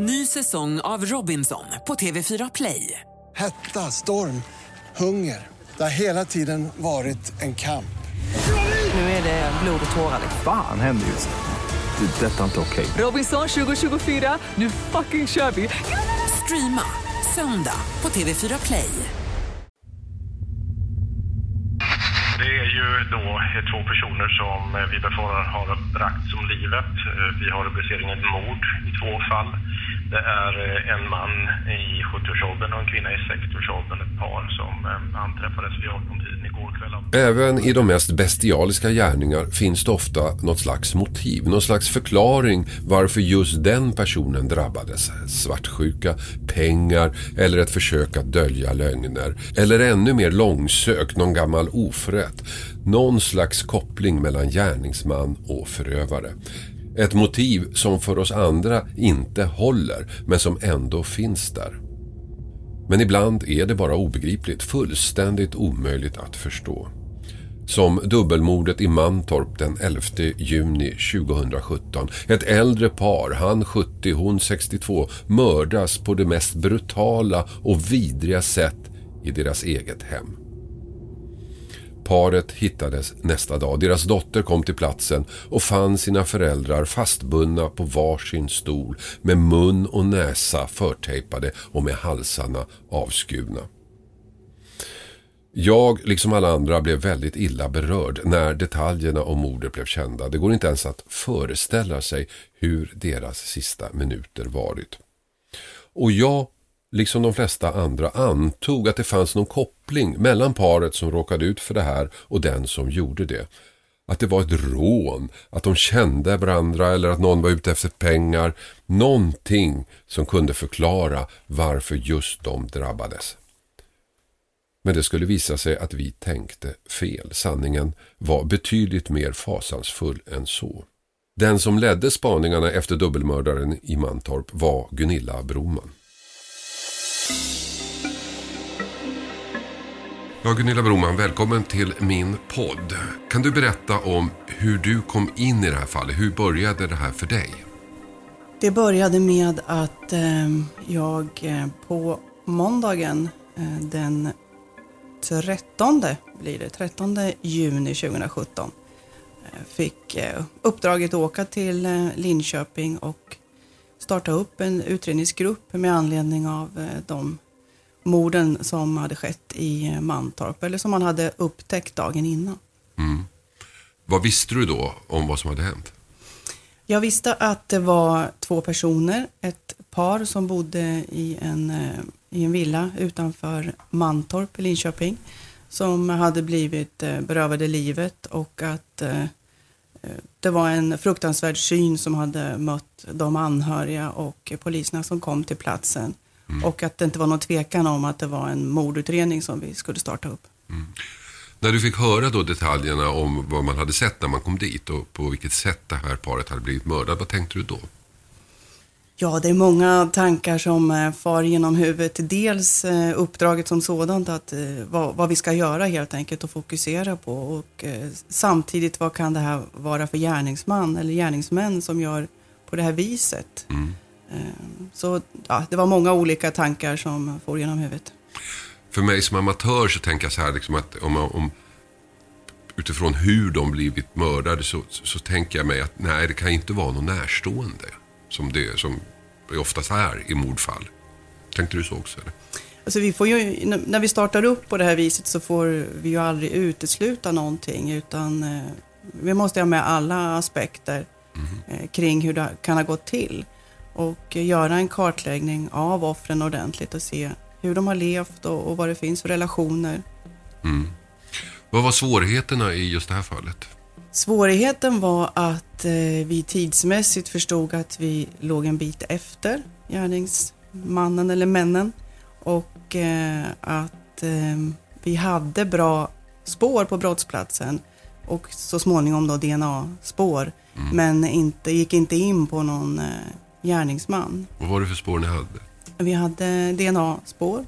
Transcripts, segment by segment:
Ny säsong av Robinson på TV4 Play. Hetta, storm, hunger. Det har hela tiden varit en kamp. Nu är det blod och tårar. Fan händer just nu. Det. Detta är inte okej. Robinson 2024, nu fucking kör vi! Streama söndag på TV4 Play. Det är ju då två personer som vi befarar har bragts om livet. Vi har rubriceringen mord i två fall. Det är eh, en man i 70-årsåldern och en kvinna i 60-årsåldern, ett par som eh, anträffades vid 18-tiden igår kväll. Även i de mest bestialiska gärningar finns det ofta något slags motiv, någon slags förklaring varför just den personen drabbades. Svartsjuka, pengar eller ett försök att dölja lögner. Eller ännu mer långsökt, någon gammal oförrätt. Någon slags koppling mellan gärningsman och förövare. Ett motiv som för oss andra inte håller, men som ändå finns där. Men ibland är det bara obegripligt, fullständigt omöjligt att förstå. Som dubbelmordet i Mantorp den 11 juni 2017. Ett äldre par, han 70, hon 62, mördas på det mest brutala och vidriga sätt i deras eget hem. Paret hittades nästa dag. Deras dotter kom till platsen och fann sina föräldrar fastbundna på varsin stol med mun och näsa förtejpade och med halsarna avskurna. Jag, liksom alla andra, blev väldigt illa berörd när detaljerna om mordet blev kända. Det går inte ens att föreställa sig hur deras sista minuter varit. Och jag, liksom de flesta andra, antog att det fanns någon koppling mellan paret som råkade ut för det här och den som gjorde det. Att det var ett rån, att de kände varandra eller att någon var ute efter pengar. Någonting som kunde förklara varför just de drabbades. Men det skulle visa sig att vi tänkte fel. Sanningen var betydligt mer fasansfull än så. Den som ledde spaningarna efter dubbelmördaren i Mantorp var Gunilla Broman. Ja, Gunilla Broman, välkommen till min podd. Kan du berätta om hur du kom in i det här fallet? Hur började det här för dig? Det började med att ehm, jag eh, på måndagen eh, den 13 blir det, 13 juni 2017 eh, fick uppdraget att åka till Linköping och starta upp en utredningsgrupp med anledning av eh, de morden som hade skett i eh, Mantorp eller som man hade upptäckt dagen innan. Vad visste du då om vad som hade hänt? Jag visste att det var två personer, ett par som bodde i en, eh, i en villa utanför Mantorp i Linköping som hade blivit berövade livet och att det var en fruktansvärd syn som hade mött de anhöriga och poliserna som kom till platsen. Och att det inte var någon tvekan om att det var en mordutredning som vi skulle starta upp. När du fick höra då detaljerna om vad man hade sett när man kom dit och på vilket sätt det här paret hade blivit mördat, vad tänkte du då? Ja, det är många tankar som eh, far genom huvudet. Dels eh, uppdraget som sådant, att, eh, vad, vad vi ska göra helt enkelt och fokusera på. Och samtidigt, vad kan det här vara för gärningsman eller gärningsmän som gör på det här viset? Eh, så ja, det var många olika tankar som for genom huvudet. För mig som amatör så tänker jag så här liksom att om, om utifrån hur de blivit mördade så, så tänker jag mig att nej, det kan inte vara någon närstående som det som oftast är i mordfall. Tänkte du så också? Eller? Alltså vi får ju, när vi startar upp på det här viset så får vi ju aldrig utesluta någonting utan eh, vi måste ha med alla aspekter eh, kring hur det kan ha gått till. Och göra en kartläggning av offren ordentligt och se hur de har levt och, och vad det finns för relationer. Vad var svårigheterna i just det här fallet? Svårigheten var att eh, vi tidsmässigt förstod att vi låg en bit efter gärningsmannen eller männen och eh, att eh, vi hade bra spår på brottsplatsen och så småningom då DNA-spår men inte, gick inte in på någon gärningsman. Vad var det för spår ni hade? Vi hade DNA-spår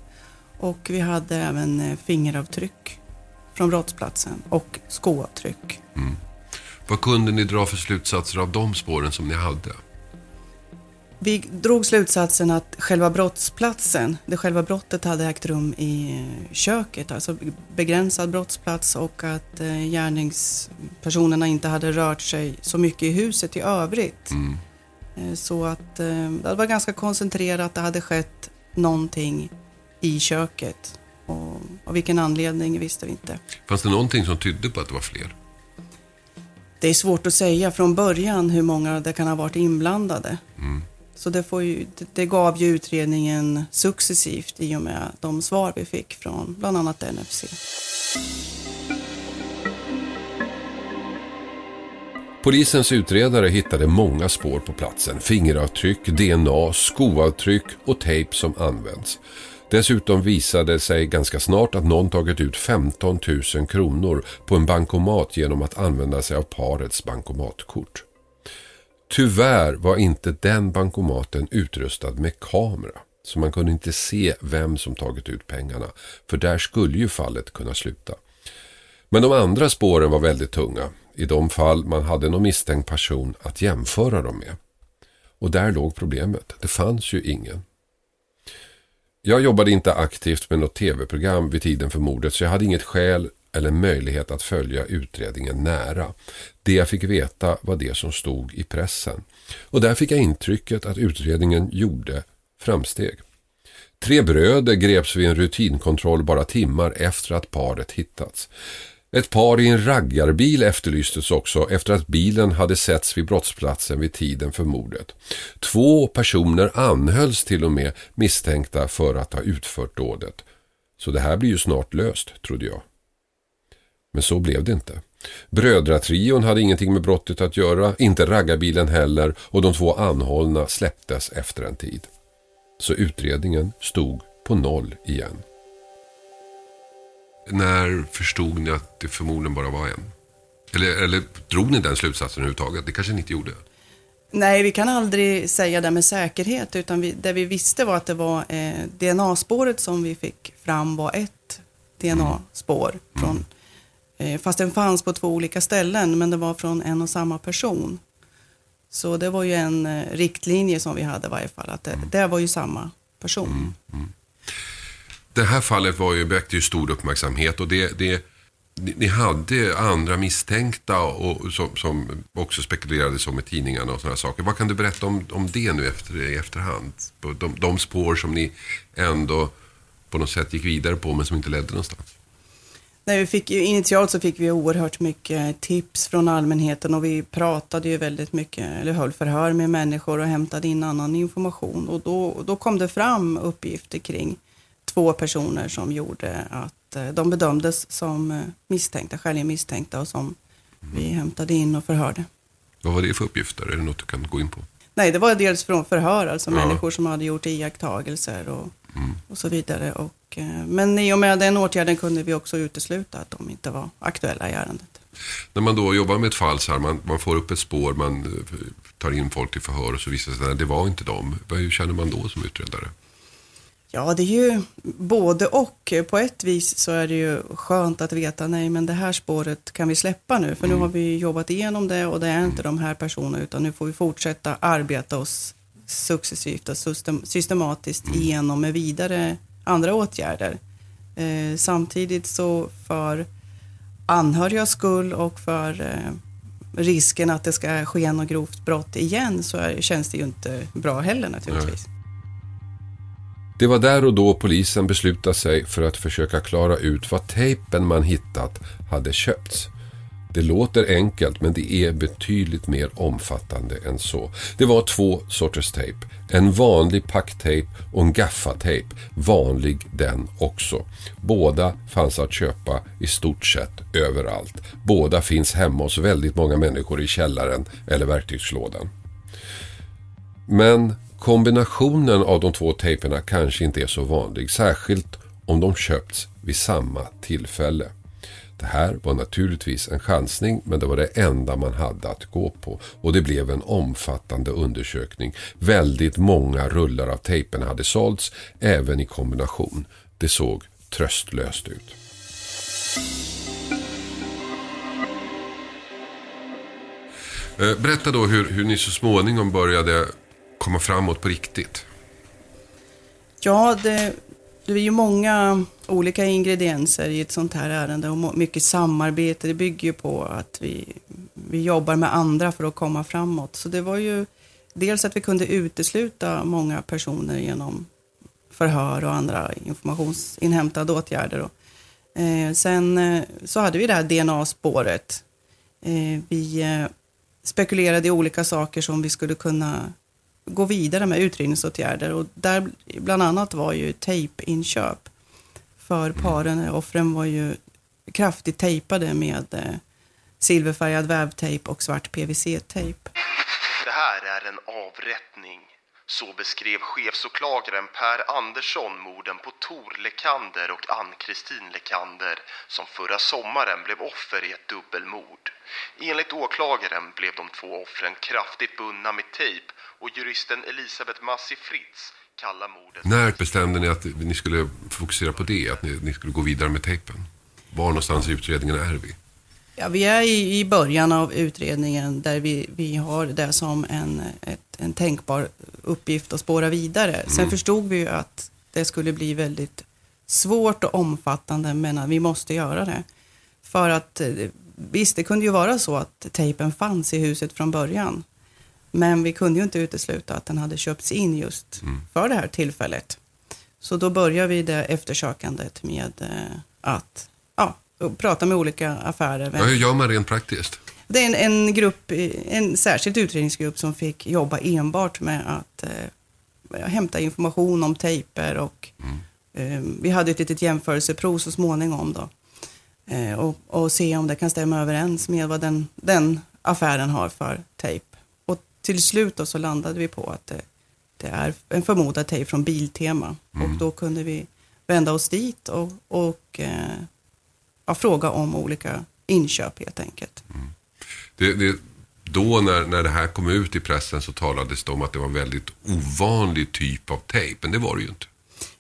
och vi hade även fingeravtryck från brottsplatsen och skoavtryck. Vad kunde ni dra för slutsatser av de spåren som ni hade? Vi drog slutsatsen att själva brottsplatsen, det själva brottet hade ägt rum i eh, köket, alltså begränsad brottsplats och att eh, gärningspersonerna inte hade rört sig så mycket i huset i övrigt. Mm. Eh, Så att det var ganska koncentrerat, det hade skett någonting i köket. Och av vilken anledning visste vi inte. Fanns det någonting som tydde på att det var fler? Det är svårt att säga från början hur många det kan ha varit inblandade. Mm. Så det, får ju, det, det gav ju utredningen successivt i och med de svar vi fick från bland annat NFC. Polisens utredare hittade många spår på platsen. Fingeravtryck, DNA, skoavtryck och tejp som används. Dessutom visade det sig ganska snart att någon tagit ut 15 000 kronor på en bankomat genom att använda sig av parets bankomatkort. Tyvärr var inte den bankomaten utrustad med kamera. Så man kunde inte se vem som tagit ut pengarna. För där skulle ju fallet kunna sluta. Men de andra spåren var väldigt tunga. I de fall man hade någon misstänkt person att jämföra dem med. Och där låg problemet. Det fanns ju ingen. Jag jobbade inte aktivt med något tv-program vid tiden för mordet så jag hade inget skäl eller möjlighet att följa utredningen nära. Det jag fick veta var det som stod i pressen. Och där fick jag intrycket att utredningen gjorde framsteg. Tre bröder greps vid en rutinkontroll bara timmar efter att paret hittats. Ett par i en raggarbil efterlystes också efter att bilen hade setts vid brottsplatsen vid tiden för mordet. Två personer anhölls till och med misstänkta för att ha utfört dådet. Så det här blir ju snart löst, trodde jag. Men så blev det inte. Brödratrion hade ingenting med brottet att göra, inte raggarbilen heller och de två anhållna släpptes efter en tid. Så utredningen stod på noll igen. När förstod ni att det förmodligen bara var en? Eller, eller drog ni den slutsatsen överhuvudtaget? Det kanske ni inte gjorde? Nej, vi kan aldrig säga det med säkerhet, utan vi, det vi visste var att det var eh, DNA-spåret som vi fick fram var ett DNA-spår. Från, eh, fast den fanns på två olika ställen, men det var från en och samma person. Så det var ju en eh, riktlinje som vi hade i varje fall, att det, det var ju samma person. Det här fallet var ju, väckte ju stor uppmärksamhet och det, det, ni hade andra misstänkta och, som, som också spekulerades om i tidningarna och sådana saker. Vad kan du berätta om, om det nu efter, i efterhand? De, de spår som ni ändå på något sätt gick vidare på men som inte ledde någonstans. Nej, vi fick, initialt så fick vi oerhört mycket tips från allmänheten och vi pratade ju väldigt mycket, eller höll förhör med människor och hämtade in annan information. Och då, då kom det fram uppgifter kring två personer som gjorde att eh, de bedömdes som eh, misstänkta, skäligen misstänkta och som vi hämtade in och förhörde. Vad var det för uppgifter? Är det något du kan gå in på? Nej, det var dels från förhör, alltså Ja. människor som hade gjort iakttagelser och, och så vidare. Och, eh, men i och med den åtgärden kunde vi också utesluta att de inte var aktuella i ärendet. När man då jobbar med ett fall så här, man, man får upp ett spår, man tar in folk till förhör och så visar det sig att det var inte dem. Hur känner man då som utredare? Ja, det är ju både och. På ett vis så är det ju skönt att veta, nej men det här spåret kan vi släppa nu, för nu har vi jobbat igenom det och det är inte de här personerna, utan nu får vi fortsätta arbeta oss successivt och system, systematiskt igenom med vidare andra åtgärder. Eh, samtidigt så för anhörigas skull och för eh, risken att det ska ske något grovt brott igen så är, känns det ju inte bra heller naturligtvis. Det var där och då polisen beslutade sig för att försöka klara ut vad tejpen man hittat hade köpts. Det låter enkelt men det är betydligt mer omfattande än så. Det var två sorters tejp. En vanlig packtejp och en gaffatejp. Vanlig den också. Båda fanns att köpa i stort sett överallt. Båda finns hemma hos väldigt många människor i källaren eller verktygslådan. Men kombinationen av de två tejperna kanske inte är så vanlig, särskilt om de köpts vid samma tillfälle. Det här var naturligtvis en chansning men det var det enda man hade att gå på och det blev en omfattande undersökning. Väldigt många rullar av tejperna hade sålts även i kombination. Det såg tröstlöst ut. Eh, berätta då hur, hur ni så småningom började komma framåt på riktigt? Ja, det, det är ju många olika ingredienser i ett sånt här ärende och mycket samarbete. Det bygger ju på att vi, vi jobbar med andra för att komma framåt. Så det var ju dels att vi kunde utesluta många personer genom förhör och andra informationsinhämtade åtgärder. Eh, sen eh, så hade vi det här DNA-spåret. Eh, vi eh, spekulerade i olika saker som vi skulle kunna gå vidare med utredningsåtgärder och där bland annat var ju tejpinköp för paren. Eh, offren var ju kraftigt tejpade med eh, silverfärgad vävtejp och svart PVC-tejp. Det här är en avrättning. Så beskrev chefsåklagaren Per Andersson morden på Tor Lekander och Ann-Kristin Lekander som förra sommaren blev offer i ett dubbelmord. Enligt åklagaren blev de två offren kraftigt bundna med tejp och juristen Elisabeth Massi Fritz kallar mordet... När bestämde ni att ni skulle fokusera på det, att ni, ni skulle gå vidare med tejpen? Var någonstans i utredningen är vi? Ja, vi är i, i början av utredningen där vi, vi har det som en, ett, en tänkbar uppgift att spåra vidare. Mm. Sen förstod vi ju att det skulle bli väldigt svårt och omfattande men att vi måste göra det. För att eh, visst, det kunde ju vara så att tejpen fanns i huset från början. Men vi kunde ju inte utesluta att den hade köpts in just mm. för det här tillfället. Så då börjar vi det eftersökandet med eh, att ja, prata med olika affärer. Ja, hur gör man rent praktiskt? Det är en, en, grupp, en särskild utredningsgrupp som fick jobba enbart med att eh, hämta information om tejper och mm. eh, vi hade ett litet jämförelseprov så småningom då. Eh, och, och, se om det kan stämma överens med vad den, den affären har för tejp till slut då så landade vi på att det, det är en förmodad tejp från Biltema. Mm. Och då kunde vi vända oss dit och, och eh, ja, fråga om olika inköp helt enkelt. Mm. Det, det, då när, när det här kom ut i pressen så talades det om att det var en väldigt ovanlig typ av tejp, men det var det ju inte.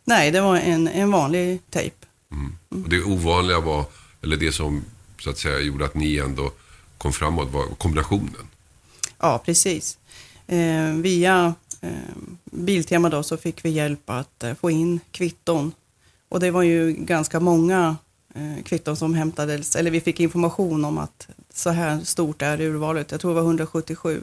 Nej, det var en, en vanlig tejp. Mm. Och det ovanliga var, eller det som så att säga gjorde att ni ändå kom framåt var kombinationen. Ja, precis. Eh, via eh, Biltema då så fick vi hjälp att eh, få in kvitton. Och det var ju ganska många kvitton som hämtades, eller vi fick information om att så här stort är urvalet. Jag tror det var 177.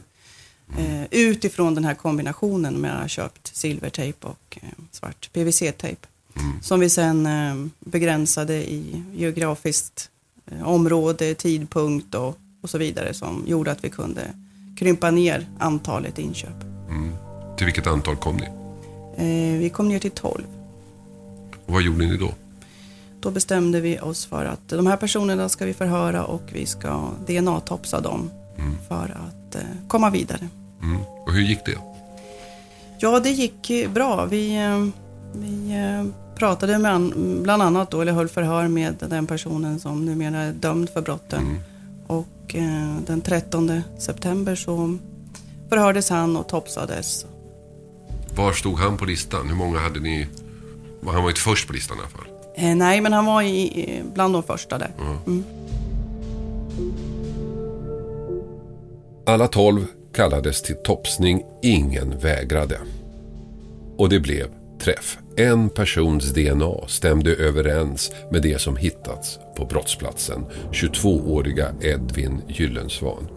Eh, utifrån den här kombinationen med att ha köpt silvertejp och eh, svart PVC-tejp. Mm. Som vi sen eh, begränsade i geografiskt eh, område, tidpunkt och, och så vidare som gjorde att vi kunde krympa ner antalet inköp. Mm. Till vilket antal kom ni? Eh, vi kom ner till 12. Och vad gjorde ni då? Då bestämde vi oss för att de här personerna ska vi förhöra och vi ska DNA-topsa dem mm. för att eh, komma vidare. Mm. Och hur gick det? Ja, det gick bra. Vi, eh, vi eh, pratade med, bland annat då, eller höll förhör med den personen som numera är dömd för brotten. Mm. Och eh, den 13 september så förhördes han och topsades. Var stod han på listan? Hur många hade ni? Han var inte först på listan i alla fall. Eh, nej, men han var i, bland de första där. Mm. Mm. Alla tolv kallades till topsning. Ingen vägrade. Och det blev träff. En persons DNA stämde överens med det som hittats på brottsplatsen. 22-åriga Edvin Gyllensvan.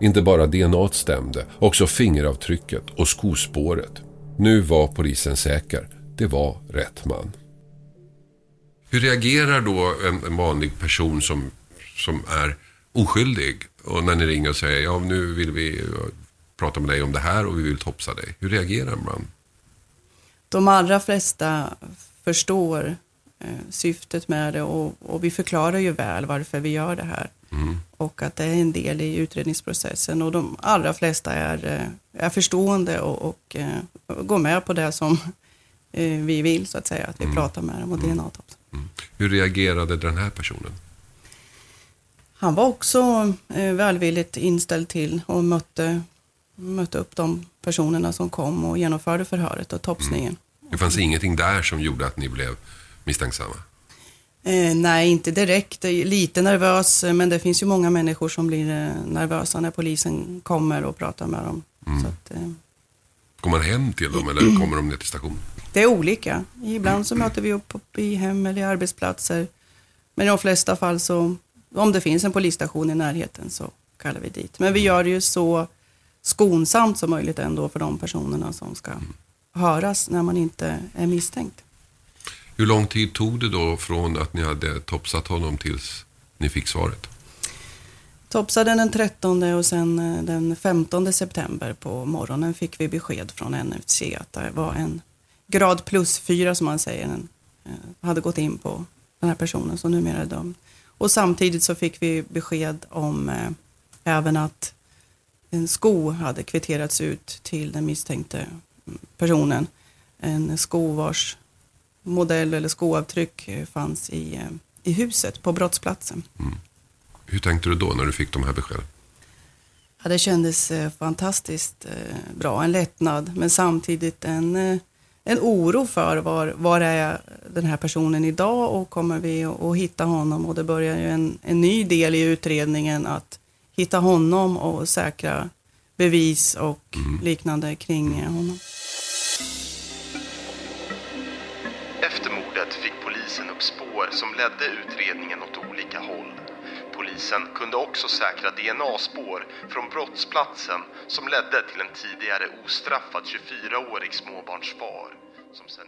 Inte bara DNA stämde, också fingeravtrycket och skospåret. Nu var polisen säker. Det var rätt man. Hur reagerar då en, en vanlig person som, som är oskyldig och när ni ringer och säger ja nu vill vi prata med dig om det här och vi vill topsa dig. Hur reagerar man? de allra flesta förstår eh, syftet med det och, och, vi förklarar ju väl varför vi gör det här. Mm. Och att det är en del i utredningsprocessen och de allra flesta är, eh, är förstående och, och eh, går med på det som eh, vi vill så att säga, att vi mm. pratar med dem och dna mm. Hur reagerade den här personen? Han var också eh, välvilligt inställd till och mötte, mötte upp de personerna som kom och genomförde förhöret och topsningen. Mm. Det fanns ingenting där som gjorde att ni blev misstänksamma? Eh, nej, inte direkt. Lite nervös, men det finns ju många människor som blir eh, nervösa när polisen kommer och pratar med dem. Mm. Att, eh, Går man hem till dem eller kommer de ner till stationen? Det är olika. Ibland så möter vi upp i hem eller arbetsplatser. Men i de flesta fall så, om det finns en polisstation i närheten så kallar vi dit. Men vi gör det ju så skonsamt som möjligt ändå för de personerna som ska höras när man inte är misstänkt. Hur lång tid tog det då från att ni hade topsat honom tills ni fick svaret? Topsade den 13 och sen eh, den 15 september på morgonen fick vi besked från NFC att det var en grad plus fyra som man säger, en, eh, hade gått in på den här personen som numera är dömd. Och samtidigt så fick vi besked om eh, även att en sko hade kvitterats ut till den misstänkte personen. En sko vars modell eller skoavtryck eh, fanns i, i huset på brottsplatsen. Mm. Hur tänkte du då när du fick de här beskeden? Ja, det kändes fantastiskt bra, en lättnad men samtidigt en, en oro för var, var är den här personen idag och kommer vi att hitta honom och det börjar ju en, en ny del i utredningen att hitta honom och säkra bevis och mm. liknande kring honom. Efter mordet fick polisen upp spår som ledde utredningen åt olika håll. Polisen kunde också säkra DNA-spår från brottsplatsen som ledde till en tidigare ostraffad 24-årig småbarnsfar.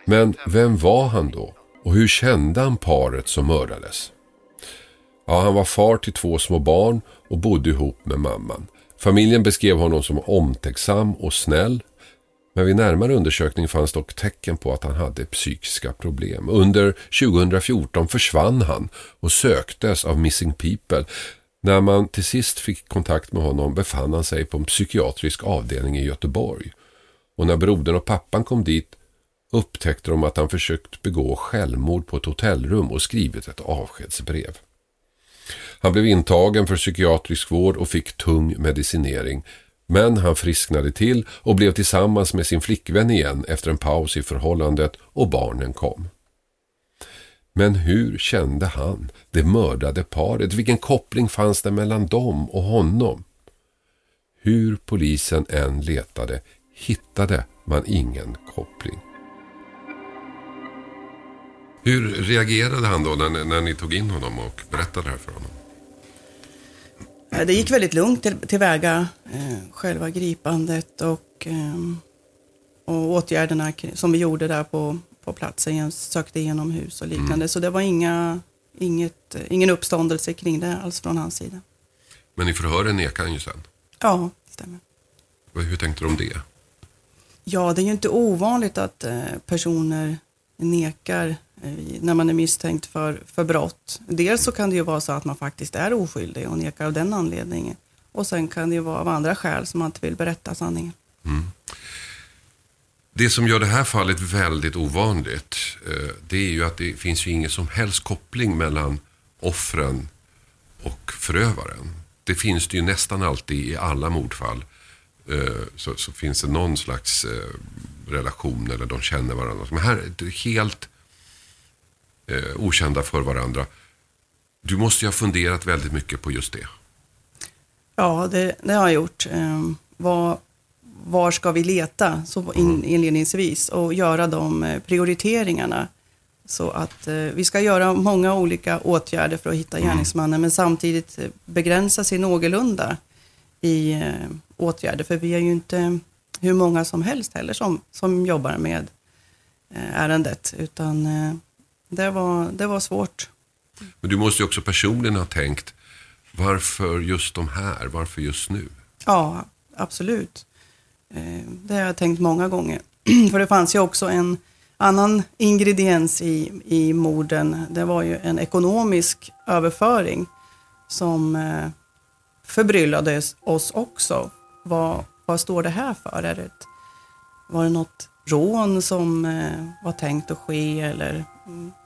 Men vem var han då? Och hur kände han paret som mördades? Ja, han var far till två små barn och bodde ihop med mamman. Familjen beskrev honom som omtänksam och snäll. Men vid närmare undersökning fanns dock tecken på att han hade psykiska problem. Under 2014 försvann han och söktes av Missing People. När man till sist fick kontakt med honom befann han sig på en psykiatrisk avdelning i Göteborg. Och när brodern och pappan kom dit upptäckte de att han försökt begå självmord på ett hotellrum och skrivit ett avskedsbrev. Han blev intagen för psykiatrisk vård och fick tung medicinering. Men han frisknade till och blev tillsammans med sin flickvän igen efter en paus i förhållandet och barnen kom. Men hur kände han, det mördade paret? Vilken koppling fanns det mellan dem och honom? Hur polisen än letade hittade man ingen koppling. Hur reagerade han då när, när ni tog in honom och berättade det här för honom? Det gick väldigt lugnt till, tillväga, eh, själva gripandet och, eh, och åtgärderna som vi gjorde där på, på platsen, sökte igenom hus och liknande. Mm. Så det var inga, inget, ingen uppståndelse kring det alls från hans sida. Men i förhören nekade han ju sen? Ja, det stämmer. Hur tänkte du om det? Ja, det är ju inte ovanligt att eh, personer nekar Eh, Eh, när man är misstänkt för, för brott. Dels så kan det ju vara så att man faktiskt är oskyldig och nekar av den anledningen. Och sen kan det ju vara av andra skäl som man inte vill berätta sanningen. Mm. Det som gör det här fallet väldigt ovanligt, eh, det är ju att det finns ju ingen som helst koppling mellan offren och förövaren. Det finns det ju nästan alltid i alla mordfall. Eh, så, så finns det någon slags relation eller de känner varandra. Men här är det helt eh, okända för varandra. Du måste ju ha funderat väldigt mycket på just det. Ja, det, det har jag gjort. Eh, var, var ska vi leta så in, mm. inledningsvis och göra de eh, prioriteringarna. Så att eh, vi ska göra många olika åtgärder för att hitta mm. gärningsmannen men samtidigt eh, begränsa sig någorlunda i eh, åtgärder. För vi är ju inte hur många som helst heller som, som jobbar med eh, ärendet. Utan det var, det var svårt. Men du måste ju också personligen ha tänkt, varför just de här? Varför just nu? Ja, absolut. Eh, det har jag tänkt många gånger. För det fanns ju också en annan ingrediens i, i morden. Det var ju en ekonomisk överföring som eh, förbryllade oss också. Vad, vad står det här för? Är det var det något rån som eh, var tänkt att ske eller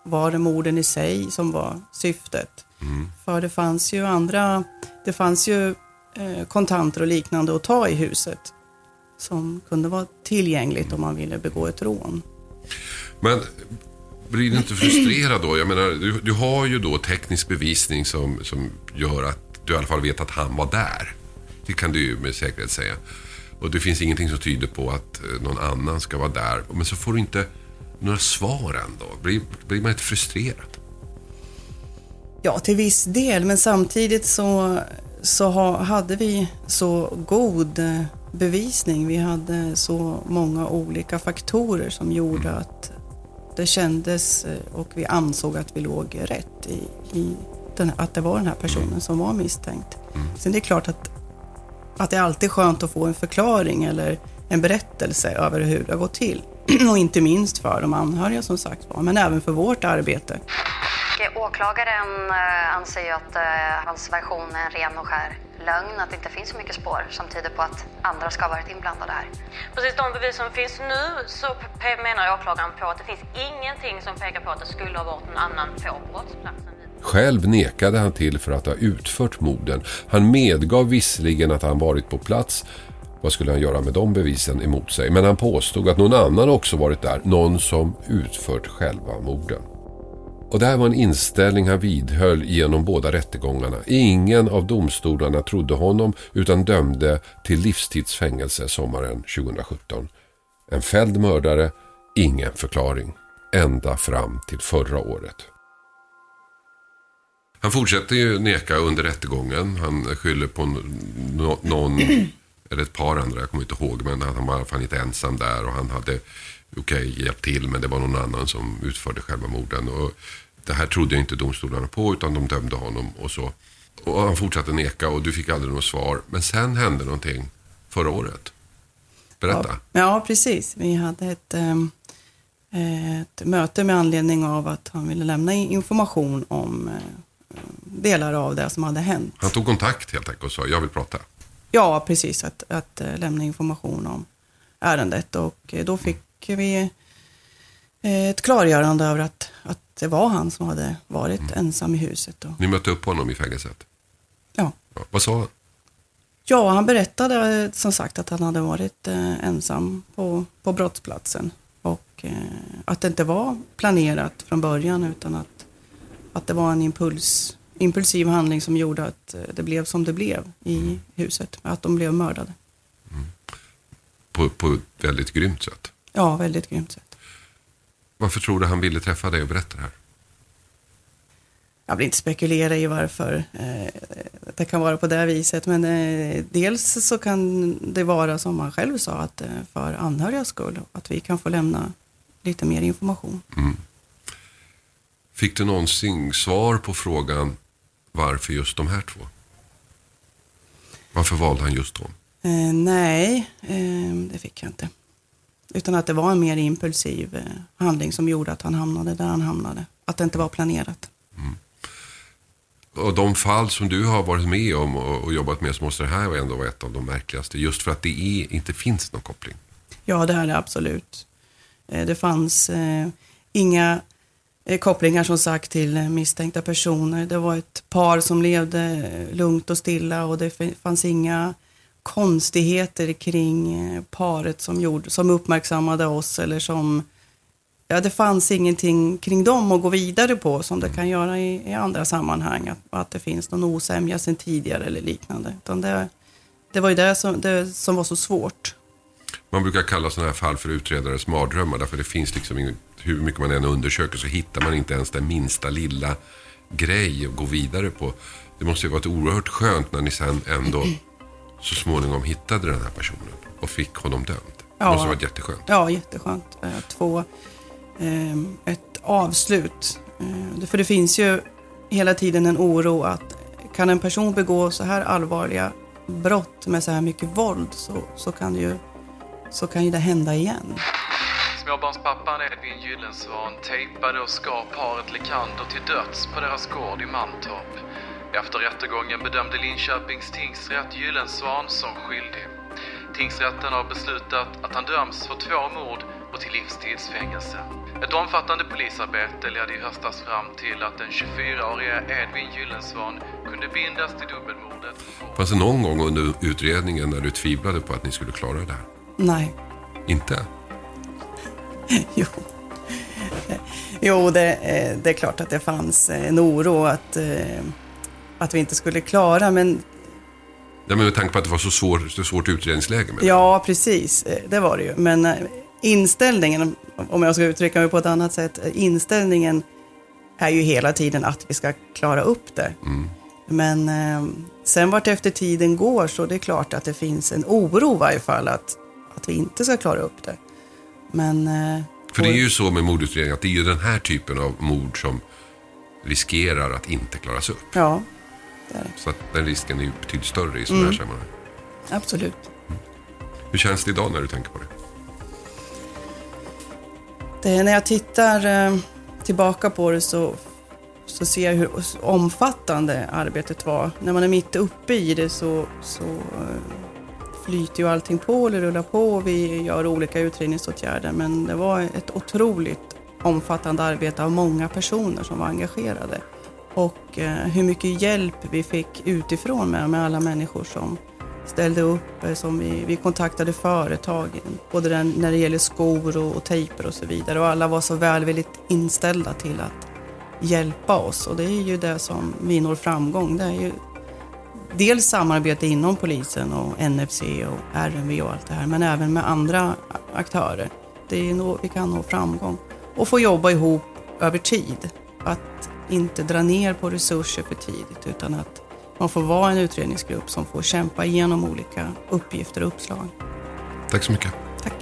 var det morden i sig som var syftet? Mm. För det fanns ju andra, det fanns ju eh, kontanter och liknande att ta i huset som kunde vara tillgängligt om man ville begå ett rån. Men blir du inte frustrerad då? Jag menar, du, du har ju då teknisk bevisning som, som gör att du i alla fall vet att han var där. Det kan du ju med säkerhet säga. Och det finns ingenting som tyder på att eh, någon annan ska vara där. Men så får du inte några svar ändå. Blir, blir man inte frustrerad? Ja, till viss del, men samtidigt så, så ha, hade vi så god eh, bevisning. Vi hade så många olika faktorer som gjorde att det kändes eh, och vi ansåg att vi låg rätt i, i den, att det var den här personen som var misstänkt. Sen det är klart att, att det är alltid skönt att få en förklaring eller en berättelse över hur det har gått till. Och inte minst för de anhöriga som sagt var, men även för vårt arbete. Åklagaren eh, anser ju att eh, hans version är en ren och skär lögn, att det inte finns så mycket spår som tyder på att andra ska ha varit inblandade här. Precis de bevis som finns nu så menar åklagaren på att det finns ingenting som pekar på att det skulle ha varit någon annan på brottsplatsen. Själv nekade han till för att ha utfört morden. Han medgav visserligen att han varit på plats. Vad skulle han göra med de bevisen emot sig? Men han påstod att någon annan också varit där. Någon som utfört själva morden. Och det här var en inställning han vidhöll genom båda rättegångarna. Ingen av domstolarna trodde honom utan dömde till livstidsfängelse sommaren 2017. En fälld mördare, ingen förklaring. Ända fram till förra året. Han fortsätter ju neka under rättegången. Han skyller på någon, eller ett par andra, jag kommer inte ihåg, men han var i alla fall inte ensam där och han hade, okej, hjälpt till, men det var någon annan som utförde själva morden. Och det här trodde inte domstolarna på, utan de dömde honom och så. Och han fortsatte neka och du fick aldrig något svar. Men sen hände någonting förra året. Berätta. Ja, ja precis. Vi hade ett, ehm, ett möte med anledning av att han ville lämna information om eh, delar av det som hade hänt. Han tog kontakt helt enkelt och sa, jag vill prata. Ja, precis. Att, att eh, lämna information om ärendet och eh, då fick vi eh, ett klargörande över att, att det var han som hade varit ensam i huset. Och, Ni mötte upp honom i fängelset. ja. Ja, vad sa han? ja, han berättade som sagt att han hade varit eh, ensam på, på brottsplatsen och eh, att det inte var planerat från början utan att, att det var en impuls, impulsiv handling som gjorde att eh, det blev som det blev i huset, att de blev mördade. På, på ett väldigt grymt sätt. Ja, väldigt grymt sätt. Varför tror du han ville träffa dig och berätta det här? Jag vill inte spekulera i varför eh, det kan vara på det viset, men eh, dels så kan det vara som han själv sa, att för anhörigas skull, att vi kan få lämna lite mer information. Fick du någonsin svar på frågan varför just de här två? Varför valde han just dem? Eh, nej, eh, det fick jag inte. Utan att det var en mer impulsiv eh, handling som gjorde att han hamnade där han hamnade. Att det inte var planerat. Och de fall som du har varit med om och, och jobbat med så måste det här ändå vara ett av de märkligaste. Just för att det är, inte finns någon koppling. Ja, det är det absolut. Eh, Det fanns eh, inga Eh, kopplingar som sagt till eh, misstänkta personer. Det var ett par som levde eh, lugnt och stilla och det fanns inga konstigheter kring paret som, gjorde, som uppmärksammade oss eller som Ja, det fanns ingenting kring dem att gå vidare på som det kan göra i, i andra sammanhang. Att, att det finns någon osämja sedan tidigare eller liknande. Utan det, det var ju det som, det som var så svårt. Man brukar kalla sådana här fall för utredares mardrömmar. Därför det finns liksom ingen, hur mycket man än undersöker så hittar man inte ens den minsta lilla grej att gå vidare på. Det måste ju varit oerhört skönt när ni sen ändå så småningom hittade den här personen och fick honom dömd. Det Ja. måste ha varit jätteskönt. Ja, jätteskönt eh, att få eh, ett avslut. Eh, för det finns ju hela tiden en oro att kan en person begå så här allvarliga brott med så här mycket våld så, så, kan, det ju, så kan ju det hända igen. Småbarnspappan Edvin Gyllensvan tejpade och skar paret Lekander till döds på deras gård i Mantorp. Efter rättegången bedömde Linköpings tingsrätt Gyllensvan som skyldig. Tingsrätten har beslutat att han döms för två mord och till livstidsfängelse. Ett omfattande polisarbete ledde i höstas fram till att den 24-årige Edvin Gyllensvan kunde bindas till dubbelmordet. Fanns det någon gång under utredningen när du tvivlade på att ni skulle klara det här? Nej, Inte? jo. Jo, det, eh, det är klart att det fanns en oro att, eh, att vi inte skulle klara, men Ja, men med tanke på att det var så, svår, så svårt utredningsläge. Med. Ja, precis. Eh, Det var det ju. Men eh, inställningen, om jag ska uttrycka mig på ett annat sätt, eh, inställningen är ju hela tiden att vi ska klara upp det. Men eh, sen vart efter tiden går så det är klart att det finns en oro i varje fall att, att vi inte ska klara upp det. Men... Eh, För det är ju så med mordutredningar att det är ju den här typen av mord som riskerar att inte klaras upp. Ja, det är det. Så att den risken är ju betydligt större i sådana här Mm. sammanhang. Absolut. Hur känns det idag när du tänker på det? Det, när jag tittar eh, tillbaka på det så, så ser jag hur omfattande arbetet var. När man är mitt uppe i det så, så eh, flyter ju allting på, det rullar på och vi gör olika utredningsåtgärder. Men det var ett otroligt omfattande arbete av många personer som var engagerade. Och eh, hur mycket hjälp vi fick utifrån med, med alla människor som ställde upp, eh, som vi, vi kontaktade företagen, både den, när det gäller skor och, och tejper och så vidare. Och alla var så välvilligt inställda till att hjälpa oss. Och det är ju det som vi når framgång. Det är ju dels samarbete inom polisen och NFC och RMV och allt det här, men även med andra aktörer. Det är nå, vi kan nå framgång. Och få jobba ihop över tid. Att inte dra ner på resurser för tidigt, utan att man får vara en utredningsgrupp som får kämpa igenom olika uppgifter och uppslag. Tack så mycket. Tack.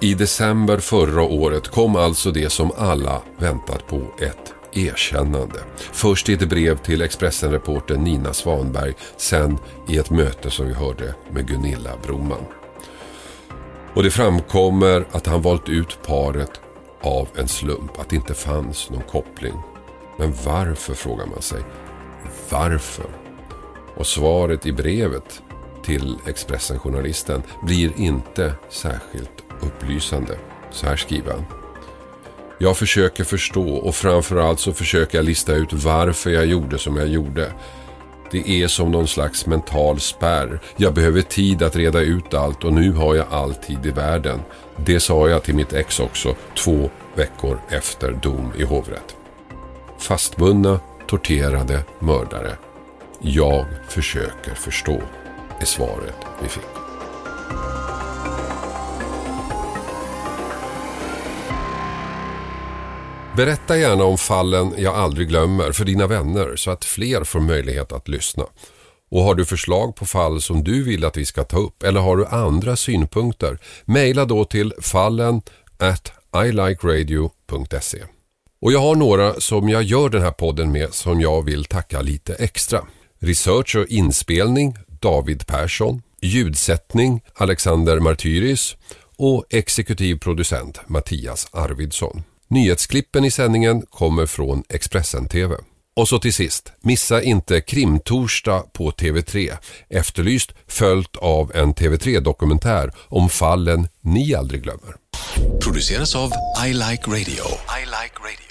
I december förra året kom alltså det som alla väntat på, ett erkännande. Först i ett brev till Expressen-reportern Nina Svanberg, sen i ett möte som vi hörde med Gunilla Broman. Och det framkommer att han valt ut paret av en slump, att det inte fanns någon koppling. Men varför, frågar man sig. Varför? Och svaret i brevet till Expressen-journalisten blir inte särskilt upplysande. Så här skriver han. Jag försöker förstå och framförallt så försöker jag lista ut varför jag gjorde som jag gjorde. Det är som någon slags mental spärr. Jag behöver tid att reda ut allt och nu har jag all tid i världen. Det sa jag till mitt ex också två veckor efter dom i hovrätt. Fastbundna, torterade, mördare. Jag försöker förstå, är svaret vi fick. Berätta gärna om fallen jag aldrig glömmer för dina vänner så att fler får möjlighet att lyssna. Och har du förslag på fall som du vill att vi ska ta upp eller har du andra synpunkter, mejla då till fallen at ilikeradio.se. Och jag har några som jag gör den här podden med som jag vill tacka lite extra. Research och inspelning David Persson, ljudsättning Alexander Martyris och exekutiv producent Mattias Arvidsson. Nyhetsklippen i sändningen kommer från Expressen TV. Och så till sist, missa inte Krimtorsdag på TV3. Efterlyst följt av en TV3-dokumentär om fallen ni aldrig glömmer. Produceras av I Like Radio. I like radio.